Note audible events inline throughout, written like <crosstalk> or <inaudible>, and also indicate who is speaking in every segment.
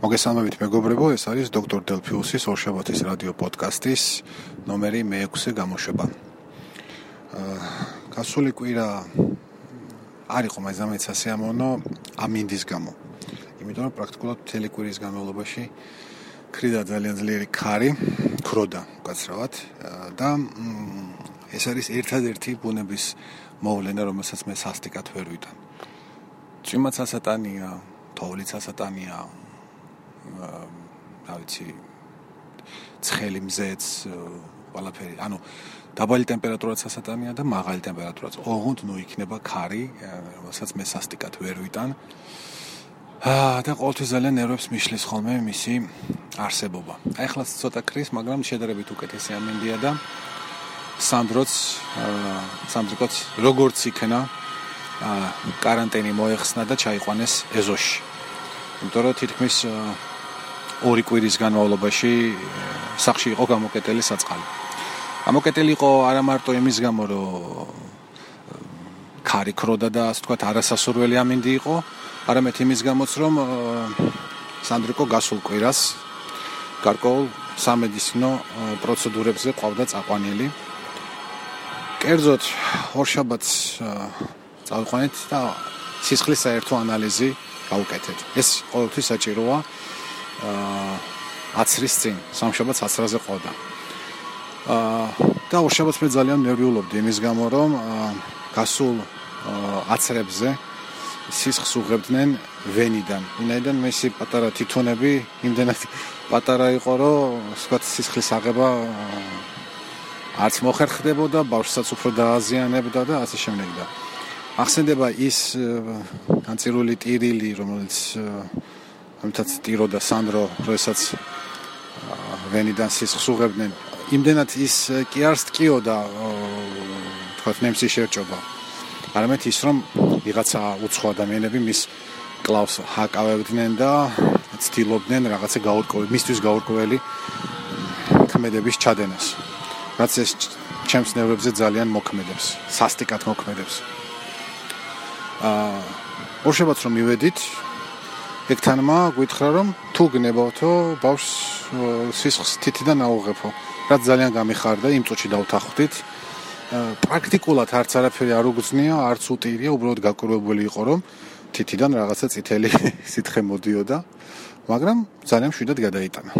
Speaker 1: მოგესალმებით მეგობრებო, ეს არის დოქტორ დელფიუსის ორშაბათის რადიო პოდკასტის ნომერი მე-6 გამოშვება. აა გასული კვირა არ იყო მაინც ასეამონო ამინდის გამო. იმიტომ რომ პრაქტიკულად მთელი კვირის განმავლობაში ქრიდა ძალიან ძლიერი ქარი, ქროდა უკაცრავად და ეს არის ერთადერთი ბუნების მოვლენა, რომელსაც მე სასტიკად ვერ ვიტან. წვიმაც ასატანია, თოვლიც ასატანია, რა ვიცი ცხელი მზეც ყველაფერი. ანუ დაბალი ტემპერატურაც ასატანია და მაღალი ტემპერატურაც. ოღონდ ნუ იქნება ქარი, რომელსაც მე სასტიკად ვერ ვიტან. აა და ყოველთვის ძალიან ნერვებს მიშლის ხოლმე მისი არსებობა. აი ახლა ცოტა ქრის, მაგრამ შედარებით უკეთესი ამინდია და სანდროც სანდრიკოც როგორც იქნა აა კარანტინი მოეხსნა და ჩაიყვანეს ეზოში. იმიტომ რომ თითქმის აა ორი კვირის განმავლობაში სახში იყო გამოკეტელი საწყალი. გამოკეტელი იყო არა მარტო იმის გამო, რომ კარი ქროდა და ასე თქვა არასასურველი ამინდი იყო, არამედ იმის გამოც, რომ სანდრიკო გასულ კვირას გარკვეულ სამედიცინო პროცედურებზე ყავდა წაყვანილი. კერძოდ ორშაბათს წავიყვანეთ და სისხლის საერთო ანალიზი გავუკეთეთ. ეს ყოველთვის საჭიროა. აა აცრის წინ სამშაბათს აცრაზე ყოდა. აა და ორშაბათს მე ძალიან ნერვიულობდი იმის გამო რომ გასულ აცრებზე სისხლს უღებდნენ ვენიდან. ვინაიდან მისი პატარა თითონები იმდენად <laughs> პატარა იყო რომ სხვათ სისხლის აღება არც მოხერხდებოდა, ბავშვსაც უფრო დააზიანებდა და ასე შემდეგ და ახსენდება ის განცირული ტირილი, რომელიც ამიტაც ტირო და სანდრო როდესაც ვენიდან სისხლს უღებდნენ იმდენად ის კი არს ტკიო და თქვა ნემსი შეერჭობა არამედ ის რომ ვიღაცა უცხო ადამიანები მის კლავს ჰაკავებდნენ და ცდილობდნენ რაღაცა გაურკვეველი მისთვის გაურკვეველი ქმედების ჩადენას. რაც ეს ჩემს ნერვებზე ძალიან მოქმედებს სასტიკად მოქმედებს. აა ორშაბათს რომ მივედით ეგთანმა გვითხრა რომ თუ გნებავთო ბავშვს სისხლს თითიდან აუღებო რაც ძალიან გამიხარდა იმ წუთში დავთანხმდით პრაქტიკულად არც არაფერი არ უგზნია არც უტირია უბრალოდ გაკურებული იყო რომ თითიდან რაღაცა წითელი <laughs> სითხე მოდიოდა მაგრამ ძალიან შვიდად გადაიტანა.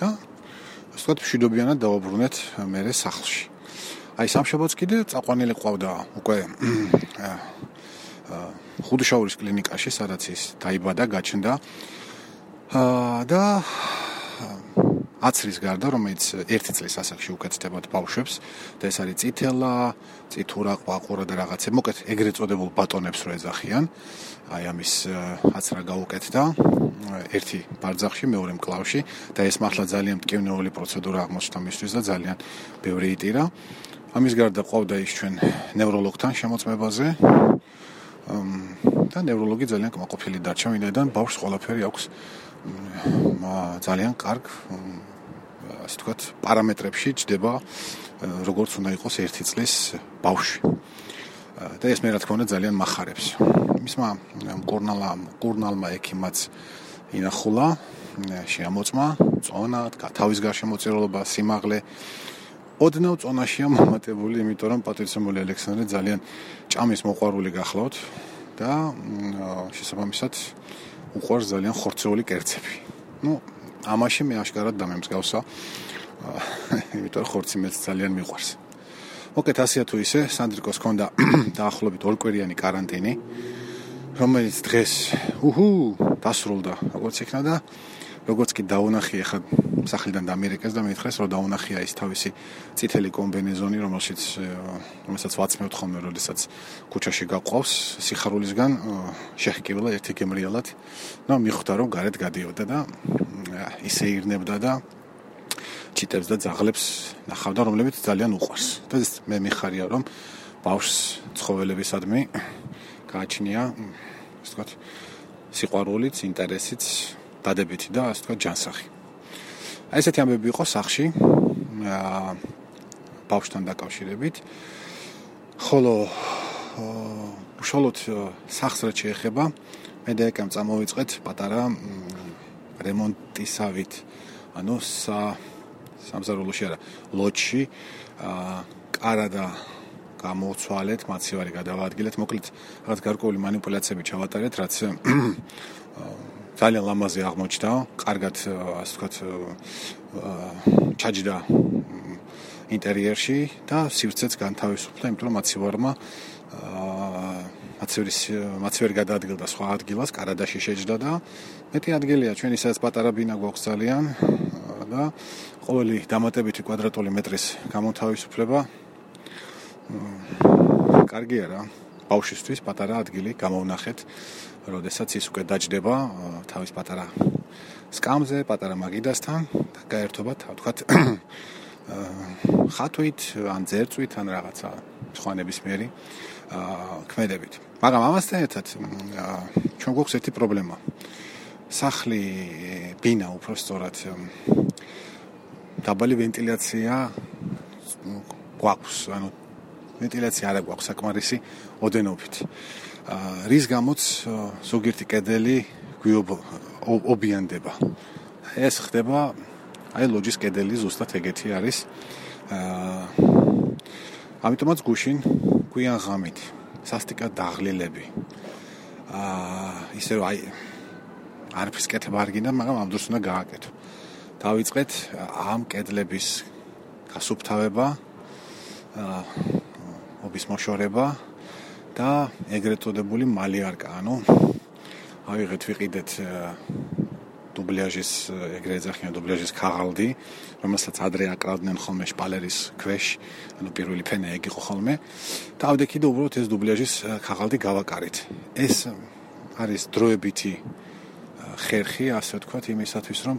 Speaker 1: და ასე ვთქვათ შვიდობიანად დავაბრუნეთ მერე სახლში. აი სამშაბათს კიდე წაყვანილი ყავდა უკვე ხუდშაურის კლინიკაში, სადაც ის დაიბადა, გაჩნდა. აა და აცრის გარდა, რომელიც ერთი წლის ასაკში უკეთდებოდა ბავშვებს, და ეს არის წითელა, წითურა, ყვაყურა და რაღაცე, მოკეთ ეგრეთ წოდებულ ბატონებს რო ეძახიან. აი ამის აცრა გაუკეთდა ერთი ბარძახში, მეორე მკლავში და ეს მართლა ძალიან მტკივნეული პროცედურა აღმოჩნდა მისთვის და ძალიან ბევრი იტირა. ამის გარდა ყავდა ის ჩვენ ნევროლოგთან შემოწმებაზე. და ნევროლოგი ძალიან კმაყოფილი დარჩა, ვინაიდან ბავშვს ყველაფერი აქვს ძალიან კარგ ასე ვთქვათ, პარამეტრებში ჯდება როგორც უნდა იყოს ერთი წლის ბავშვი. და ეს მე რა თქმა უნდა ძალიან מחარებს. მისმა კორნალა კორნალმა ექიმაც ინახულა შეამოწმა წონა, თავის გარშემოწირულობა, სიმაღლე ოდნავ წონაშია მომატებული, იმიტომ რომ პატივცემული ალექსანდრე ძალიან ჭამის მოყვარული გახლავთ და შესაბამისად უყვარს ძალიან ხორცეული კერძები. ну, ამაში მე აშკარად დამემსგავსა. იმიტომ რომ ხორცი მეც ძალიან მიყვარს. მოკლედ ასეა თუ ისე, სანდრიკოს ჰქონდა <coughs> დაახლოებით ორკვირიანი каранტინი, რომელიც დღეს უჰუ დასრულდა, როგორც იქნა და როგორც კი დაუნახი ახლა სახლიდან დამირეკეს და მითხრეს რომ დაუნახია ის თავისი წითელი კომბინეზონი რომელშიც რომელსაც ვაცმევთ ხოლმე როდესაც ქუჩაში გაყვავს სიხარულისგან შეხკივილა ერთი გემრიალად. ნუ მიხვდა რომ გარეთ გადიოდა და ისე ირნებდა და ჩიტებს და ძაღლებს ნახავდა რომლებიც ძალიან უყვარს. და მე მიხარია რომ ბავშვს ცხოველებისადმი გააჩნია ასე ვთქვათ სიყვარულიც ინტერესიც დადებითი და ასე თქვა ჯანსაღი. აი ესეთი ამბები იყო სახში აა ბავშვთან დაკავშირებით. ხოლო უშუალოდ სახს რაც შეეხება, მე და ეკამ წამოვიწყეთ პატარა რემონტისავით. ანუ სა სამზარულოში არა, ლოჩში აა კარა და გამოვცვალეთ, მაცივარი გადავაადგილეთ, მოკლედ რაღაც გარკვეული მანიპულაციები ჩავატარეთ, რაც ძალიან ლამაზი აღმოჩნდა, კარგად ასე ვთქვათ ჩაჯდა ინტერიერში და სივრცეც განთავისუფლდა, იმიტომ რომ მაცივარმა მაცივრის მაცივარი გადაადგილდა სხვა ადგილას, კარადაში შეჯდა და მეტი ადგილია ჩვენი სადაც პატარა ბინა გვაქვს ძალიან და ყოველი დამატებითი კვადრატული მეტრის გამოთავისუფლება კარგია რა. ბავშვისთვის პატარა ადგილი გამოვნახეთ, როდესაც ის უკვე დაждდება თავის პატარა სკამზე, პატარა მაგიდასთან და გაერთობა, თქვათ, <coughs> ხათვით, ან ძერწვით, ან რაღაცა ხვანებისმიერი ქმედებით. მაგრამ ამასთან ერთად ჩვენ გვაქვს ერთი პრობლემა. სახლი ბინა უფრო სწორად დაბალი ვენტილაცია გვაქვს, ანუ ვენტილაცია არ აქვს საკმარისი ოდენობით. აა რის გამოც ზოგიერთი კედელი გვიობიანდება. ეს ხდება აი ლოჯის კედელი ზუსტად ეგეთი არის. აა ამიტომაც გუშინ გვიან ღამით სასტიკად დაღლილები. აა ისე რომ აი არაფერს კეთება არ გინდა, მაგრამ ამ დროს უნდა გააკეთო. დავიწყეთ ამ კედლების გასუფთავება. აა ობის მოშორება და ეგრეთ წოდებული მალიარკა, ანუ ავიღეთ ვიყიდეთ დუბლიაჟის ეგრეთ ეძახიან დუბლიაჟის ქაღალდი, რომელსაც ადრე აკრავდნენ ხოლმე შპალერის ქვეშ, ანუ პირველი ფენა ეგ იყო ხოლმე. და ავდექი და უბრალოდ ეს დუბლიაჟის ქაღალდი გავაკარით. ეს არის დროებითი ხერხი, ასე ვთქვათ, იმისათვის რომ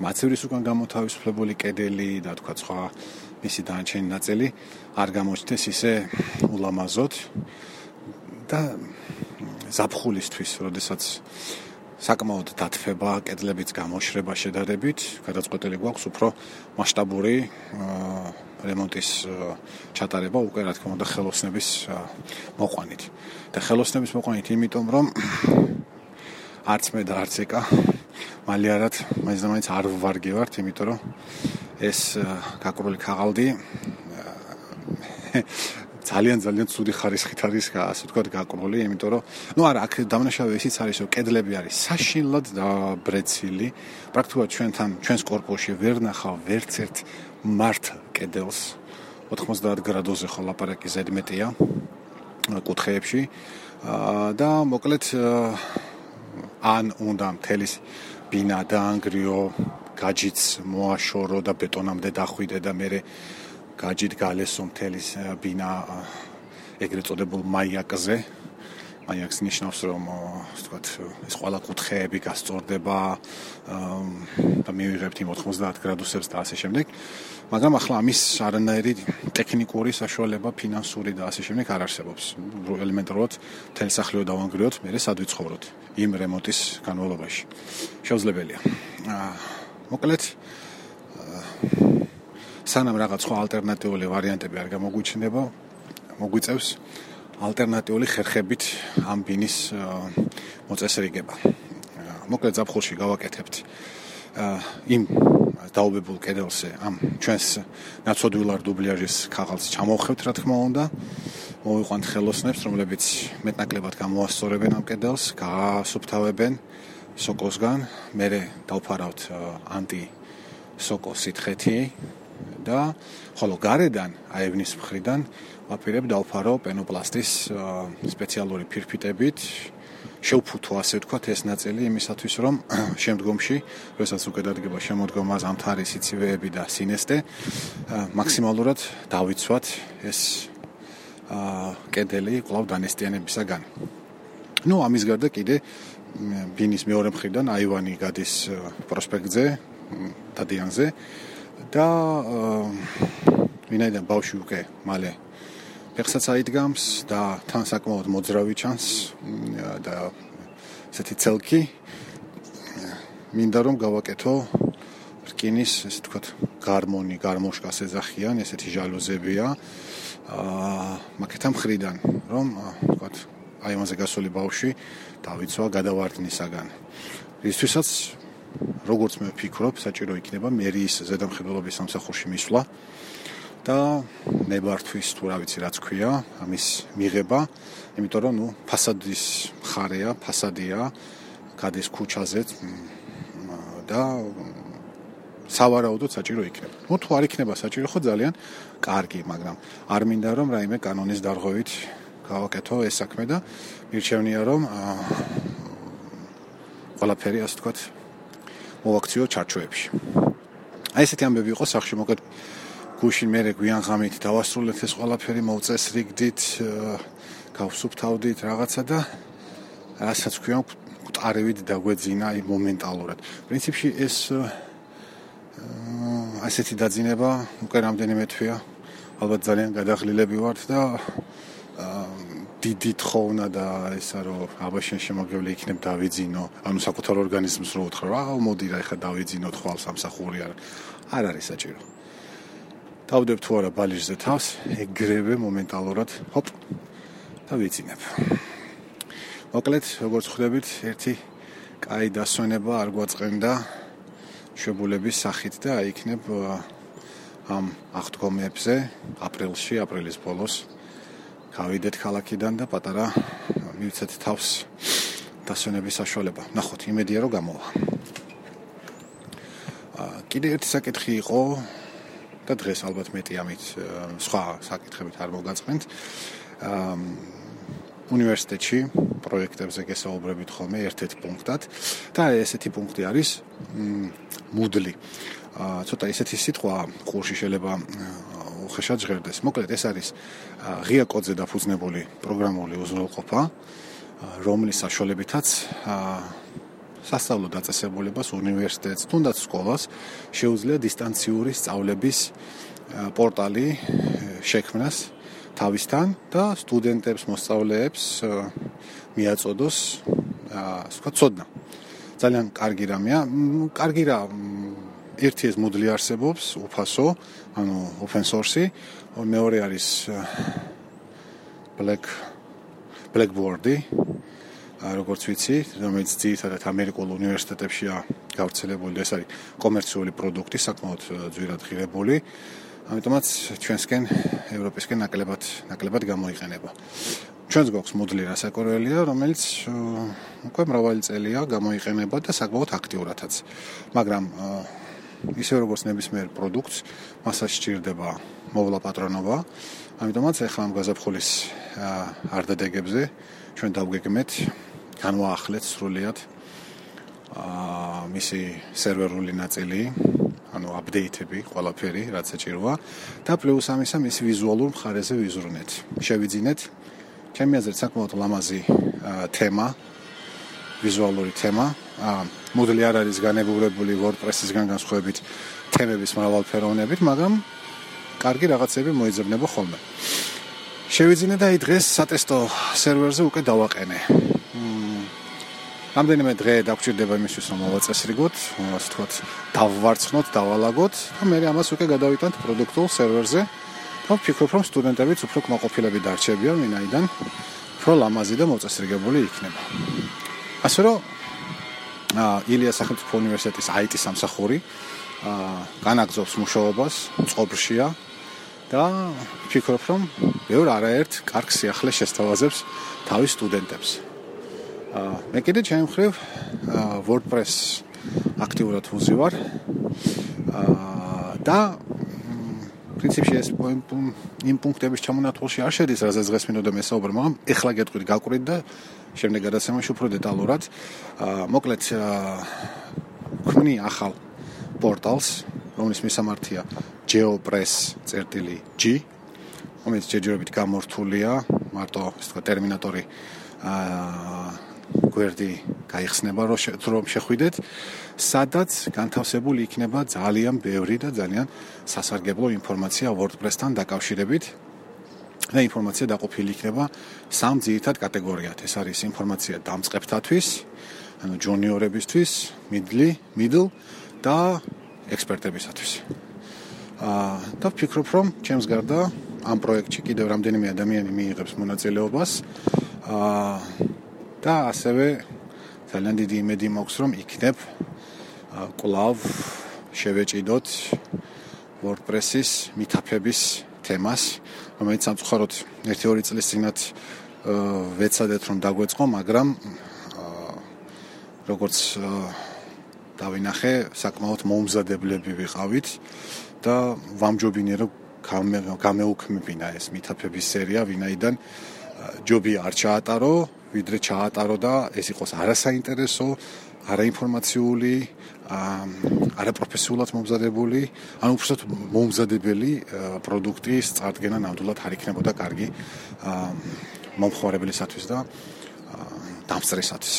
Speaker 1: მაცივრის უკან გამოთავისუფლებული კედელი და თქვა სხვა მისი დანარჩენი ნაწილი არ გამოჩნდეს ისე ულამაზოდ და ზაფხულისთვის, როდესაც საკმაოდ დათფება, კედლებიც გამოშრება შედარებით, გადაწყვეტილი გვაქვს უფრო მასშტაბური რემონტის ჩატარება უკვე რა თქმა უნდა ხელოსნების მოყვანით. და ხელოსნების მოყვანით იმიტომ რომ არც მე და არც ეკა მალიარად მაინც და მაინც არ ვარგევართ, იმიტომ რომ ეს э, გაკურული ქაღალდი э, <laughs> ძალიან ძალიან ცუდი ხარისხით არის ასე ვთქვათ გაკრული, იმიტომ რომ ну არა, აქ დამნაშავე ისიც არის, რომ კედლები არის საშილად ბრეცილი. პრაქტიკულად ჩვენთან ჩვენს корпуში ვერ ნახავ ვერც ერთ მართ კედელს. 90 გრადუსზე ხო ლაპარაკი ზედ მეტია э, კუთხეებში. და მოკლედ ან უნდა მთელის ბინა დაანგრიო, გაჯიც მოაშორო და ბეტონამდე დახვიდე და მე გაჯით გალესო მთელის ბინა ეგრეთ წოდებულ მაიაკზე. მაიაკს ნიშნავს რომ ვთქვათ ეს ყველა კუთხეები გასწორდება და მივიღებთ იმ 90 გრადუსებს და ასე შემდეგ. მაგრამ ახლა ამის არანაირი ტექნიკური საშუალება ფინანსური და ასე შემდეგ არ არსებობს. ელემენტარულად მთელი სახლი დავანგრიოთ მე სად ვიცხოვროთ იმ რემონტის განმავლობაში? შეუძლებელია. აა მოკლედ სანამ რაღაც სხვა ალტერნატიული ვარიანტები არ გამოგვიჩნდება, მოგვიწევს ალტერნატიული ხერხებით ამ ბინის მოწესრიგება. მოკლედ ზაფხულში გავაკეთებთ იმ დაობებულ კედელზე ამ ჩვენს ნაცოდვილარ დუბლიაჟის ქაღალდს ჩამოვხევთ რა თქმა უნდა. მოვიყვანთ ხელოსნებს, რომლებიც მეტნაკლებად გამოასწორებენ ამ კედელს, გაასუფთავებენ სოკოსგან, მე დავფარავთ ანტი სოკოს სითხეთი და ხოლო გარედან, აი ევნის მხრიდან ვაპირებ დავფარო პენოპლასტის სპეციალური ფირფიტებით, შევფუთო ასე ვთქვათ ეს ნაწილი იმისათვის რომ <clears throat> შემდგომში როდესაც უკვე დადგება შემოდგომას ამ თარის სიცივეები და სინესტე მაქსიმალურად დავიცვათ ეს კედელი კვლავ დანესტიანებისაგან. ну ამის გარდა კიდე ბინის მეორე მხრიდან აივანი გადის პროსპექტზე დადიანზე და ვინაიდან ბავშვი უკვე მალე ფეხსაც აიდგამს და თან საკმაოდ მოძრავი ჩანს და ესეთი ცელკი მინდა რომ გავაკეთო რკინის ესე თქვა გარმონი გარმოშკას ეძახიან ესეთი ჟალუზებია აა მაგეთა მხრიდან რომ თქვა აი ამაზე გასული ბავშვი დავიცვა გადავარდნისაგან. ისთვისაც როგორც მე ვფიქრობ, საჭირო იქნება მერის ზედამხედველობის სამსახურში მისვლა და ნებართვის თუ რა ვიცი რაც ქვია, ამის მიღება, იმიტომ რომ ნუ ფასადის მხარეა, ფასადია, გადის ქუჩაზე და სავარაუდოდ საჭირო იქნება. ნუ თუ არ იქნება საჭირო, ხო ძალიან კარგი, მაგრამ არ მინდა რომ რაიმე კანონის დარღვევით გავაკეთო ეს საქმე და მირჩევნია რომ ყველაფერი ასე თქვა მოვაქციო ჩარჩოებში. აი ესეთი ამბები იყო სახში მოკეთ გუშინ მე გვიან ღამით დავასრულეთ ეს ყველაფერი მოვწესრიგდით გავსუფთავდით რაღაცა და რასაც ქვია ყარივით დაგვეძინა აი მომენტალურად. პრინციპში ეს ასეთი დაძინება უკვე რამდენიმე თვეა ალბათ ძალიან გადაღლილები ვართ და დიდი თხოვნა და ესა რომ აბაშენ შემოგევლე იქნებ დავიძინო. ანუ საკუთარ ორგანიზმს რო უთხრა რა მოდი რა ეხა დავიძინო თვალ სამსახური არ არ არის საჭირო. დავდებ თუ არა ბალიჟზე თავს ეგრევე მომენტალურად ჰოპ დავიძინებ. მოკლედ როგორც ხვდებით ერთი კაი დასვენება არ გვაწყენდა. შებულების სახით და აიქნებ ამ აღდგომებზე აპრილში, აპრილის ბოლოს გავიდეთ ქალაქიდან და პატარა მივცეთ თავს დასვენების საშუალება. ნახოთ, იმედია რომ გამოვა. აა კიდე ერთი საკითხი იყო და დღეს ალბათ მეტი ამით სხვა საკითხებით არ მოგაწყენთ. აა უნივერსიტეტში პროექტებზე გესაუბრებით ხოლმე ერთ-ერთ პუნქტად და ესეთი პუნქტი არის მუდლი. აა ცოტა ესეთი სიტყვა ყურში შეიძლება უხეშად ჟღერდეს. მოკლედ ეს არის ღია კოდზე დაფუძნებული პროგრამული უზრუნველყოფა, რომლის საშუალებითაც სასწავლო დაწესებულებას უნივერსიტეტს, თუნდაც სკოლას შეუძლია დისტანციური სწავლების პორტალი შექმნას თავისთან და სტუდენტებს, მოსწავლეებს მიაწოდოს აა სხვა ცოდნა. ძალიან კარგი რამეა. კარგი რა ერთი ეს მოდელი არსებობს, უფასო, ანუ open source-ი, მეორე არის black blackboard-ი. როგორც ვიცი, რომელიც ძირითადად ამერიკულ უნივერსიტეტებშია გავრცელებული, ეს არის კომერციული პროდუქტი, საკმაოდ ძვირად ღირებული. ამიტომაც ჩვენსკენ ევროპისკენ ნაკლებად ნაკლებად გამოიყენება. ჩვენს გვაქვს მოდელი რასაკურველია, რომელიც უკვე მრავალი წელია გამოიყენება და საკმაოდ აქტიურადაც. მაგრამ ისე როგორც ნებისმიერ პროდუქტს, მასაც სჭირდება მოვლა პატრონობა. ამიტომაც ახლა ამ გაზაფხულის არდადეგებზე ჩვენ დავგეგმეთ განვაახლეთ სრულიად აა მისი სერვერული ნაწილი ანუ აპდეიტები, ყველაფერი, რაც საჭიროა და პლუს ამისა მის ვიზუალურ მხარეზე ვიზრუნეთ. შევიძინეთ ჩემი აზრით საკმაოდ ლამაზი თემა, ვიზუალური თემა. აა მოდელი არ არის განებურებული WordPress-ისგან განსხვავებით თემების მრავალფეროვნებით, მაგრამ კარგი რაღაცები მოიძებნება ხოლმე. შევიძინე და აი დღეს სატესტო სერვერზე უკვე დავაყენე. რამდენიმე დღე დაგჭირდება იმისთვის რომ მოვაწესრიგოთ, ასე ვთქვათ, დავვარცხნოთ, დავალაგოთ და მე ამას უკვე გადავიტანთ პროდუქტულ სერვერზე. და ვფიქრობ რომ სტუდენტებიც უფრო კმაყოფილები დარჩებიან ვინაიდან უფრო ლამაზი და მოწესრიგებული იქნება. ასე რომ ილიას სახელმწიფო უნივერსიტეტის IT სამსახური აა განაგზობს მუშაობას წყობრშია და ვფიქრობ რომ ბევრ არაერთ კარგ სიახლეს შესთავაზებს თავის სტუდენტებს. მე კიდე ჩემ ხრივ WordPress აქტიურად ვუზივარ და პრინციპში ეს იმ პუნქტების ჩამონათვალში არ შედის, რასაც დღეს მინდოდა მესაუბრე, მაგრამ ეხლა გეტყვით გაკვირით და შემდეგ გადაცემაში უფრო დეტალურად. მოკლედ ქმნი ახალ პორტალს, რომლის მისამართია geopress.g, რომელიც ჯერჯერობით გამორთულია, მარტო ეს თქვა ტერმინატორი აა გვერდი გაიხსნება რომ შეხვიდეთ. სადაც განთავსებული იქნება ძალიან ბევრი და ძალიან სასარგებლო ინფორმაცია WordPress-თან დაკავშირებით. და ინფორმაცია დაყოფილი იქნება სამ ძირითად კატეგორიად. ეს არის ინფორმაცია დამწყებთათვის ანუ ჯუნიორებისთვის middle middle და ექსპერტებისათვის აა და ვფიქრობ რომ ჩემს გარდა ამ პროექტში კიდევ რამდენიმე ადამიანი მიიღებს მონაწილეობას. აა და ასევე ძალიან დიდი იმედი მაქვს რომ იქნებ კლავ შევეჭიდოთ WordPress-ის მითაფების თემას, რომელიც სამწუხაროდ 1-2 წლის წინათ ვეცადეთ რომ დაგვეწყო, მაგრამ როგორც დავინახე, საკმაოდ მომზადებლები ვიყავით და ვამჯობინე რომ გამეუქმებინა ეს მითაფების სერია, ვინაიდან ჯობი არ ჩაატარო, ვიდრე ჩაატარო და ეს იყოს არასაინტერესო, არაინფორმაციული, არაპროფესიულად მომზადებული, ანუ უბრალოდ მომზადებელი პროდუქტის წარდგენა ნამდვილად არ იქნებოდა კარგი მომხმარებლისათვის და დამსწრესათვის.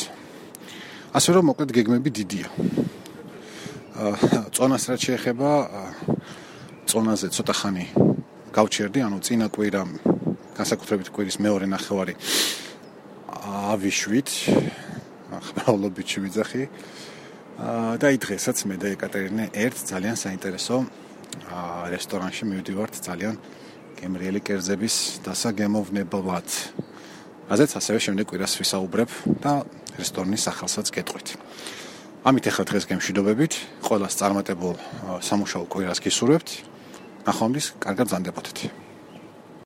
Speaker 1: ასე რომ მოკლედ გეგმები დიდია. წონას რაც შეეხება წონაზე ცოტა ხანი გავჩერდი, ანუ წინა კვირა განსაკუთრებით კვირის მეორე ნახევარი ავიშვით ხმაულობით შევიძახი და აი დღესაც მე და ეკატერინე ერთ ძალიან საინტერესო რესტორანში მივდივართ ძალიან გემრიელი კერძების დასაგემოვნებად. ასეც ასევე შემდეგ კვირას ვისაუბრებ და რესტორნის სახელსაც გეტყვით. ამით ახლა დღეს გემშვიდობებით, ყოველას წარმატებულ სამუშაო კვირას გისურვებთ. ნახვამდის, კარგად ზანდებოდეთ.